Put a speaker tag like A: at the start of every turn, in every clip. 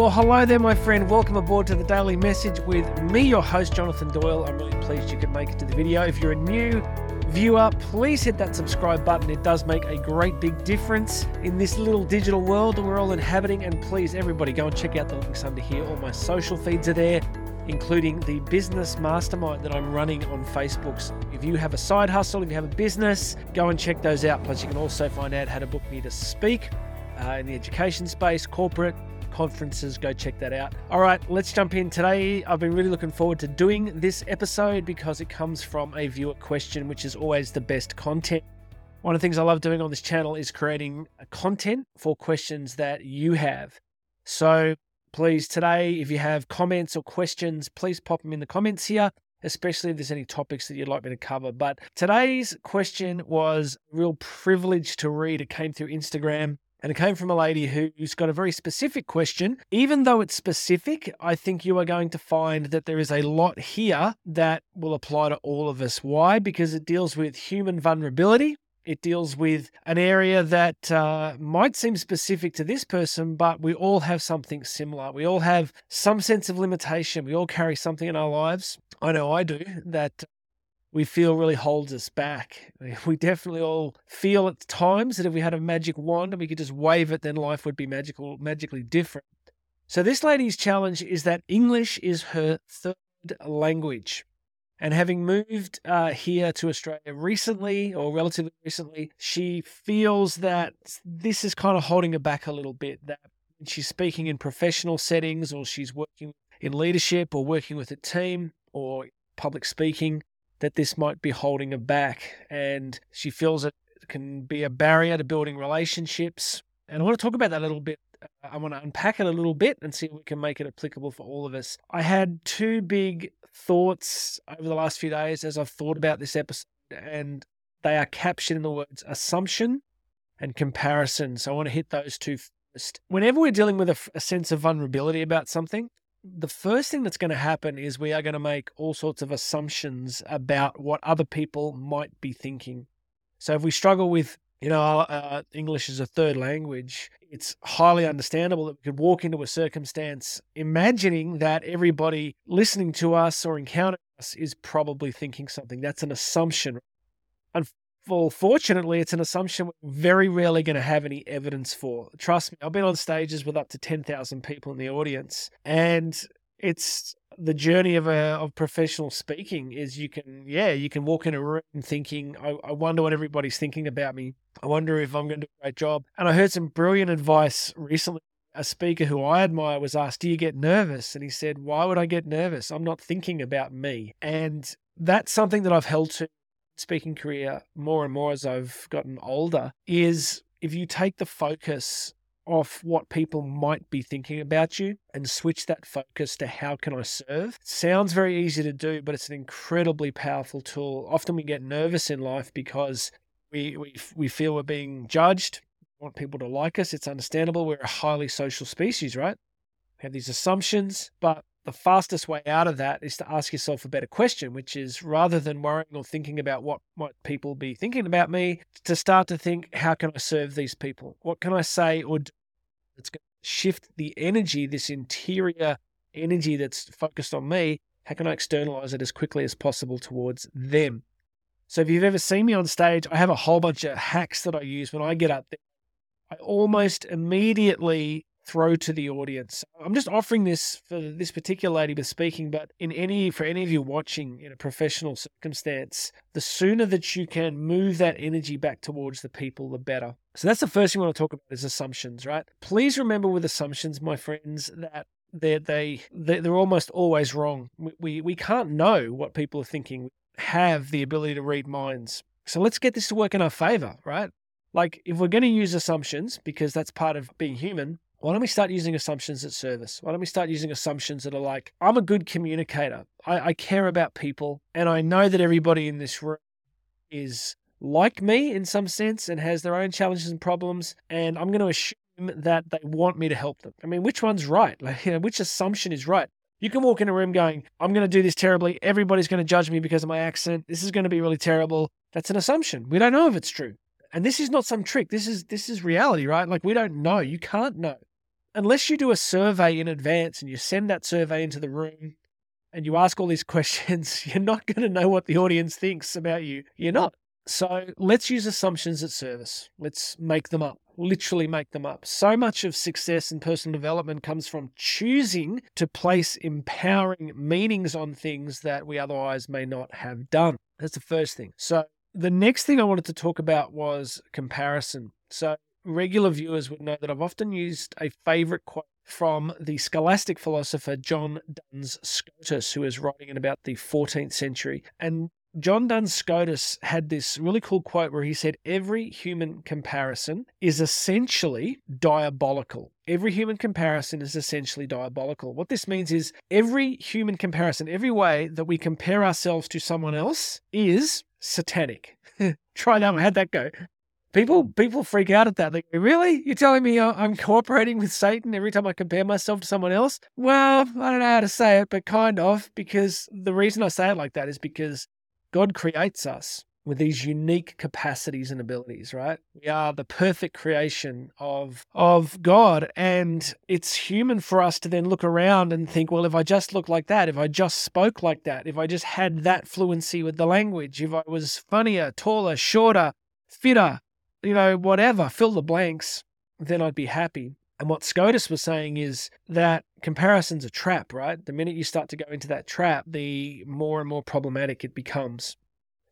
A: Well, hello there, my friend. Welcome aboard to the Daily Message with me, your host, Jonathan Doyle. I'm really pleased you could make it to the video. If you're a new viewer, please hit that subscribe button. It does make a great big difference in this little digital world that we're all inhabiting. And please, everybody, go and check out the links under here. All my social feeds are there, including the business mastermind that I'm running on Facebook. So if you have a side hustle, if you have a business, go and check those out. Plus, you can also find out how to book me to speak uh, in the education space, corporate, conferences. Go check that out. All right, let's jump in. Today, I've been really looking forward to doing this episode because it comes from a viewer question, which is always the best content. One of the things I love doing on this channel is creating content for questions that you have. So please, today, if you have comments or questions, please pop them in the comments here especially if there's any topics that you'd like me to cover. But today's question was real privilege to read. It came through Instagram. And it came from a lady who's got a very specific question. Even though it's specific, I think you are going to find that there is a lot here that will apply to all of us. Why? Because it deals with human vulnerability. It deals with an area that uh, might seem specific to this person, but we all have something similar. We all have some sense of limitation. We all carry something in our lives. I know I do that we feel really holds us back. We definitely all feel at times that if we had a magic wand and we could just wave it, then life would be magical, magically different. So this lady's challenge is that English is her third language. And having moved uh, here to Australia recently, or relatively recently, she feels that this is kind of holding her back a little bit. That she's speaking in professional settings, or she's working in leadership, or working with a team, or public speaking, that this might be holding her back. And she feels it can be a barrier to building relationships. And I want to talk about that a little bit. Uh, I want to unpack it a little bit and see if we can make it applicable for all of us. I had two big thoughts over the last few days as I've thought about this episode, and they are captured in the words assumption and comparison. So I want to hit those two first. Whenever we're dealing with a, a sense of vulnerability about something, the first thing that's going to happen is we are going to make all sorts of assumptions about what other people might be thinking. So if we struggle with, you know, uh, English as a third language, it's highly understandable that we could walk into a circumstance imagining that everybody listening to us or encountering us is probably thinking something. That's an assumption well, fortunately, it's an assumption we're very rarely going to have any evidence for. Trust me, I've been on stages with up to 10,000 people in the audience, and it's the journey of a, of professional speaking is you can yeah you can walk in a room thinking I, I wonder what everybody's thinking about me. I wonder if i'm going to do a great job. And i heard some brilliant advice recently. A speaker who i admire was asked do you get nervous? And he said why would i get nervous? I'm not thinking about me. And that's something that i've held to speaking career more and more as I've gotten older is if you take the focus off what people might be thinking about you and switch that focus to how can I serve. sounds very easy to do, but it's an incredibly powerful tool. Often we get nervous in life because we we, we feel we're being judged. We want people to like us. It's understandable. We're a highly social species, right? We have these assumptions, but the fastest way out of that is to ask yourself a better question, which is rather than worrying or thinking about what might people be thinking about me, to start to think, how can I serve these people? What can I say or do that's going to shift the energy, this interior energy that's focused on me? How can I externalize it as quickly as possible towards them? So if you've ever seen me on stage, I have a whole bunch of hacks that I use when I get up there. I almost immediately throw to the audience. I'm just offering this for this particular lady with speaking, but in any for any of you watching in a professional circumstance, the sooner that you can move that energy back towards the people, the better. So that's the first thing I want to talk about is assumptions, right? Please remember with assumptions, my friends, that they they they're almost always wrong. We, we we can't know what people are thinking. We have the ability to read minds. So let's get this to work in our favor, right? Like if we're going to use assumptions because that's part of being human, why don't we start using assumptions at service? Why don't we start using assumptions that are like, I'm a good communicator. I, I care about people. And I know that everybody in this room is like me in some sense and has their own challenges and problems. And I'm going to assume that they want me to help them. I mean, which one's right? Like, you know, which assumption is right? You can walk in a room going, I'm going to do this terribly. Everybody's going to judge me because of my accent. This is going to be really terrible. That's an assumption. We don't know if it's true. And this is not some trick. This is this is reality, right? Like we don't know. You can't know. Unless you do a survey in advance and you send that survey into the room and you ask all these questions, you're not going to know what the audience thinks about you. You're not. So let's use assumptions at service. Let's make them up, literally make them up. So much of success and personal development comes from choosing to place empowering meanings on things that we otherwise may not have done. That's the first thing. So the next thing I wanted to talk about was comparison. So regular viewers would know that I've often used a favorite quote from the scholastic philosopher John Duns Scotus, who was writing in about the 14th century. And John Duns Scotus had this really cool quote where he said, Every human comparison is essentially diabolical. Every human comparison is essentially diabolical. What this means is every human comparison, every way that we compare ourselves to someone else is satanic. Try that one. How'd that go? People people freak out at that. They "Really? You're telling me uh, I'm cooperating with Satan every time I compare myself to someone else?" Well, I don't know how to say it, but kind of because the reason I say it like that is because God creates us with these unique capacities and abilities, right? We are the perfect creation of of God and it's human for us to then look around and think, well, if I just looked like that, if I just spoke like that, if I just had that fluency with the language, if I was funnier, taller, shorter, fitter, you know, whatever, fill the blanks, then I'd be happy. And what Scotus was saying is that comparison's a trap, right? The minute you start to go into that trap, the more and more problematic it becomes.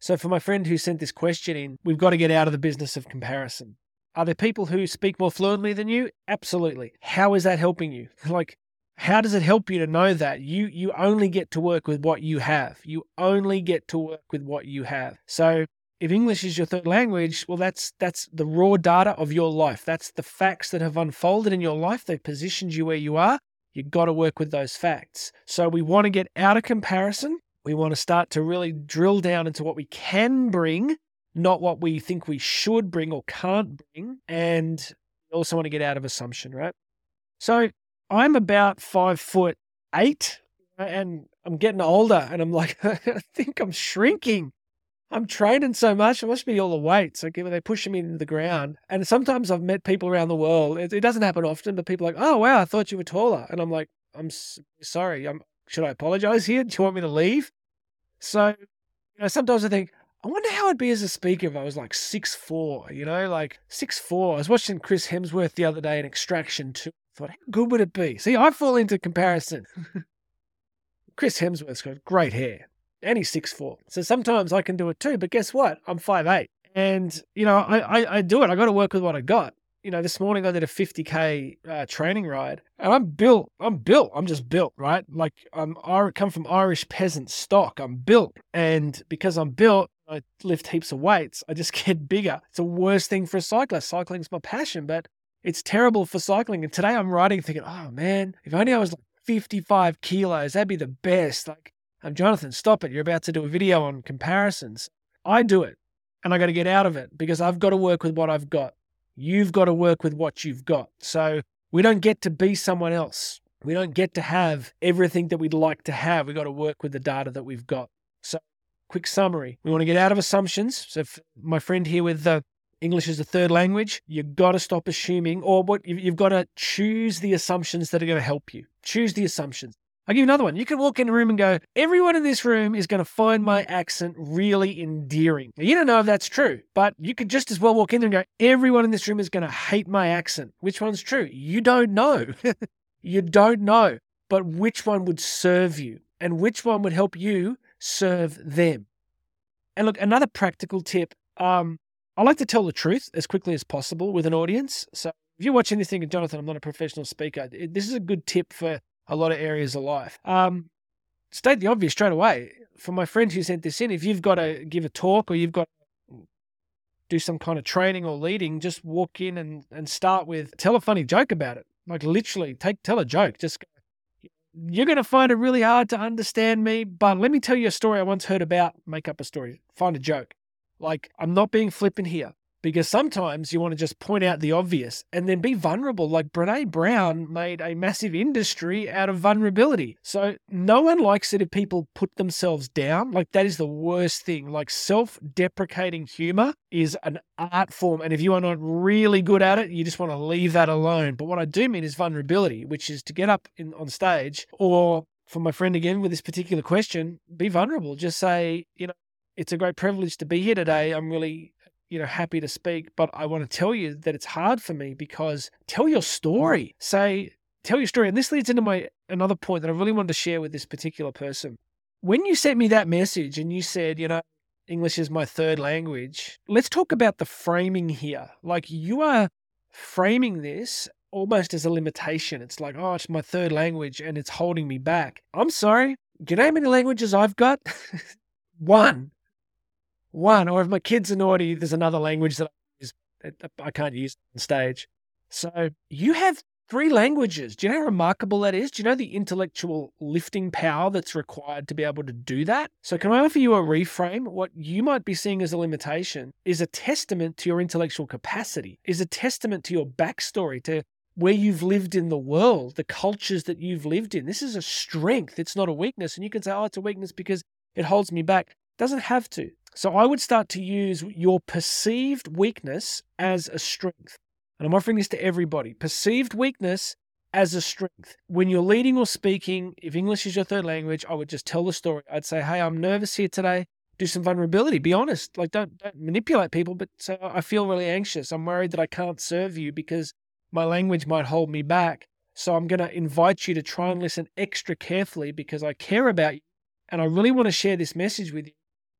A: So, for my friend who sent this question in, we've got to get out of the business of comparison. Are there people who speak more fluently than you? Absolutely. How is that helping you? Like, how does it help you to know that you you only get to work with what you have? You only get to work with what you have. So if English is your third language, well, that's that's the raw data of your life. That's the facts that have unfolded in your life. They've positioned you where you are. You've got to work with those facts. So we want to get out of comparison. We want to start to really drill down into what we can bring, not what we think we should bring or can't bring. And we also want to get out of assumption, right? So I'm about five foot eight and I'm getting older and I'm like, I think I'm shrinking. I'm training so much. It must be all the weights. Like they're pushing me into the ground. And sometimes I've met people around the world. It, it doesn't happen often, but people are like, "Oh wow, I thought you were taller," and I'm like, "I'm sorry. I'm, should I apologize here? Do you want me to leave?" So, you know, sometimes I think, I wonder how I'd be as a speaker if I was like six four. You know, like six four. I was watching Chris Hemsworth the other day in Extraction Two. I thought, how good would it be? See, I fall into comparison. Chris Hemsworth's got great hair and he's six four. So sometimes I can do it too. But guess what? I'm five eight, and you know I, I, I do it. I got to work with what I got. You know, this morning I did a 50k uh, training ride, and I'm built. I'm built. I'm just built, right? Like I'm I come from Irish peasant stock. I'm built, and because I'm built, I lift heaps of weights. I just get bigger. It's the worst thing for a cyclist. Cycling's my passion, but it's terrible for cycling. And today I'm riding thinking, oh man, if only I was like 55 kilos, that'd be the best. Like um, Jonathan, stop it. You're about to do a video on comparisons. I do it and I got to get out of it because I've got to work with what I've got. You've got to work with what you've got. So we don't get to be someone else. We don't get to have everything that we'd like to have. We've got to work with the data that we've got. So, quick summary we want to get out of assumptions. So, my friend here with the English as a third language, you've got to stop assuming, or what you've got to choose the assumptions that are going to help you. Choose the assumptions. I'll give you another one. You could walk in a room and go, everyone in this room is going to find my accent really endearing. Now, you don't know if that's true, but you could just as well walk in there and go, everyone in this room is going to hate my accent. Which one's true? You don't know. you don't know. But which one would serve you and which one would help you serve them? And look, another practical tip um, I like to tell the truth as quickly as possible with an audience. So if you're watching this thing, Jonathan, I'm not a professional speaker, this is a good tip for a lot of areas of life. Um, state the obvious straight away. For my friend who sent this in, if you've got to give a talk or you've got to do some kind of training or leading, just walk in and, and start with tell a funny joke about it. Like literally, take tell a joke. Just you're going to find it really hard to understand me, but let me tell you a story I once heard about. Make up a story. Find a joke. Like I'm not being flippant here. Because sometimes you want to just point out the obvious and then be vulnerable. Like Brene Brown made a massive industry out of vulnerability. So no one likes it if people put themselves down. Like that is the worst thing. Like self deprecating humor is an art form. And if you are not really good at it, you just want to leave that alone. But what I do mean is vulnerability, which is to get up in, on stage or for my friend again with this particular question, be vulnerable. Just say, you know, it's a great privilege to be here today. I'm really you know, happy to speak, but I want to tell you that it's hard for me because tell your story. Say, tell your story. And this leads into my another point that I really wanted to share with this particular person. When you sent me that message and you said, you know, English is my third language, let's talk about the framing here. Like you are framing this almost as a limitation. It's like, oh, it's my third language and it's holding me back. I'm sorry. Do you know how many languages I've got? One one, or if my kids are naughty, there's another language that I, use, I can't use on stage. So you have three languages. Do you know how remarkable that is? Do you know the intellectual lifting power that's required to be able to do that? So, can I offer you a reframe? What you might be seeing as a limitation is a testament to your intellectual capacity, is a testament to your backstory, to where you've lived in the world, the cultures that you've lived in. This is a strength, it's not a weakness. And you can say, oh, it's a weakness because it holds me back. Doesn't have to. So I would start to use your perceived weakness as a strength. And I'm offering this to everybody. Perceived weakness as a strength. When you're leading or speaking, if English is your third language, I would just tell the story. I'd say, hey, I'm nervous here today. Do some vulnerability. Be honest. Like, don't, don't manipulate people, but I feel really anxious. I'm worried that I can't serve you because my language might hold me back. So I'm going to invite you to try and listen extra carefully because I care about you and I really want to share this message with you.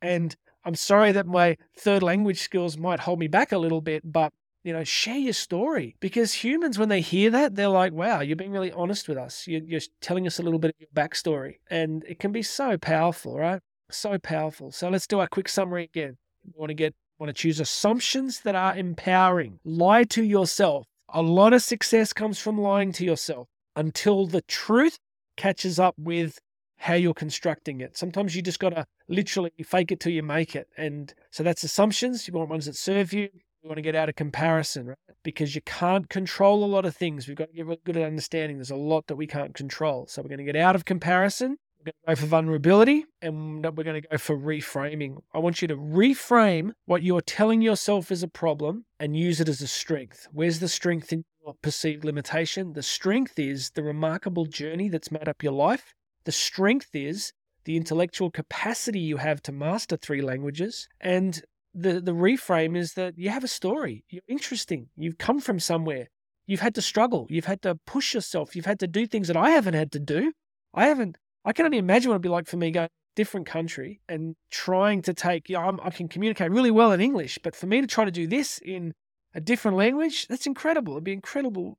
A: And I'm sorry that my third language skills might hold me back a little bit, but you know, share your story because humans, when they hear that, they're like, wow, you're being really honest with us. You're, you're telling us a little bit of your backstory. And it can be so powerful, right? So powerful. So let's do our quick summary again. You want to get, want to choose assumptions that are empowering. Lie to yourself. A lot of success comes from lying to yourself until the truth catches up with how you're constructing it. Sometimes you just got to literally fake it till you make it. And so that's assumptions. You want ones that serve you. You want to get out of comparison, right? Because you can't control a lot of things. We've got to get really good at understanding there's a lot that we can't control. So we're going to get out of comparison. We're going to go for vulnerability and we're going to go for reframing. I want you to reframe what you're telling yourself is a problem and use it as a strength. Where's the strength in your perceived limitation? The strength is the remarkable journey that's made up your life the strength is the intellectual capacity you have to master three languages. And the, the reframe is that you have a story. You're interesting. You've come from somewhere. You've had to struggle. You've had to push yourself. You've had to do things that I haven't had to do. I haven't, I can only imagine what it'd be like for me going different country and trying to take, you know, i can communicate really well in English, but for me to try to do this in a different language, that's incredible. It'd be incredible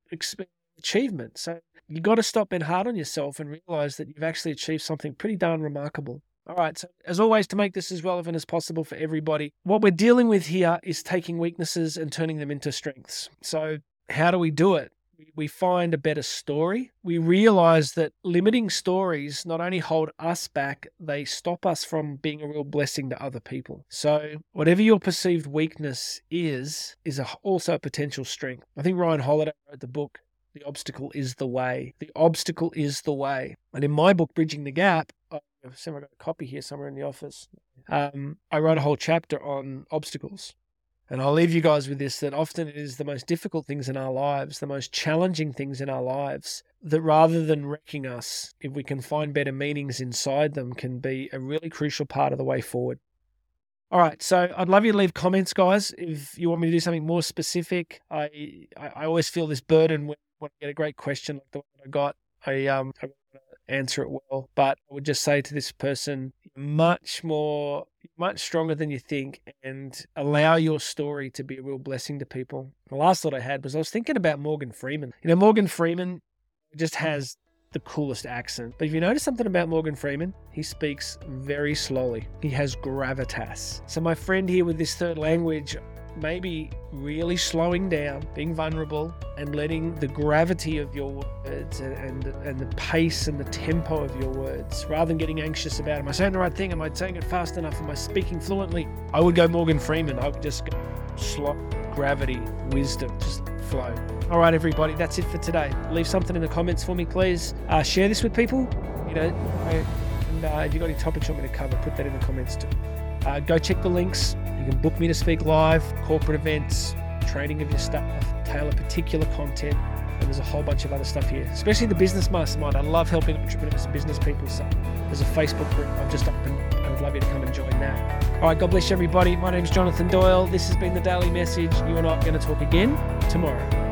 A: achievement. So you got to stop being hard on yourself and realize that you've actually achieved something pretty darn remarkable. All right, so as always, to make this as relevant as possible for everybody, what we're dealing with here is taking weaknesses and turning them into strengths. So, how do we do it? We find a better story. We realize that limiting stories not only hold us back, they stop us from being a real blessing to other people. So, whatever your perceived weakness is, is also a potential strength. I think Ryan Holiday wrote the book the obstacle is the way. The obstacle is the way. And in my book, Bridging the Gap, I've got a copy here somewhere in the office. Um, I wrote a whole chapter on obstacles. And I'll leave you guys with this that often it is the most difficult things in our lives, the most challenging things in our lives, that rather than wrecking us, if we can find better meanings inside them, can be a really crucial part of the way forward. All right, so I'd love you to leave comments, guys. If you want me to do something more specific, I I, always feel this burden when when I get a great question like the one I got, I um I answer it well. But I would just say to this person, much more, much stronger than you think, and allow your story to be a real blessing to people. The last thought I had was I was thinking about Morgan Freeman. You know, Morgan Freeman just has the coolest accent. But if you notice something about Morgan Freeman, he speaks very slowly. He has gravitas. So my friend here with this third language, maybe really slowing down, being vulnerable, and letting the gravity of your words and, and, and the pace and the tempo of your words, rather than getting anxious about, am I saying the right thing? Am I saying it fast enough? Am I speaking fluently? I would go Morgan Freeman. I would just go, slot, gravity, wisdom, just flow. All right, everybody, that's it for today. Leave something in the comments for me, please. Uh, share this with people. You know, and uh, if you've got any topics you want me to cover, put that in the comments too. Uh, go check the links. You can book me to speak live, corporate events, training of your staff, tailor particular content, and there's a whole bunch of other stuff here, especially the business mastermind. I love helping entrepreneurs and business people. So there's a Facebook group I've just opened. And I would love you to come and join that. All right, God bless everybody. My name is Jonathan Doyle. This has been the Daily Message. You are going to talk again tomorrow.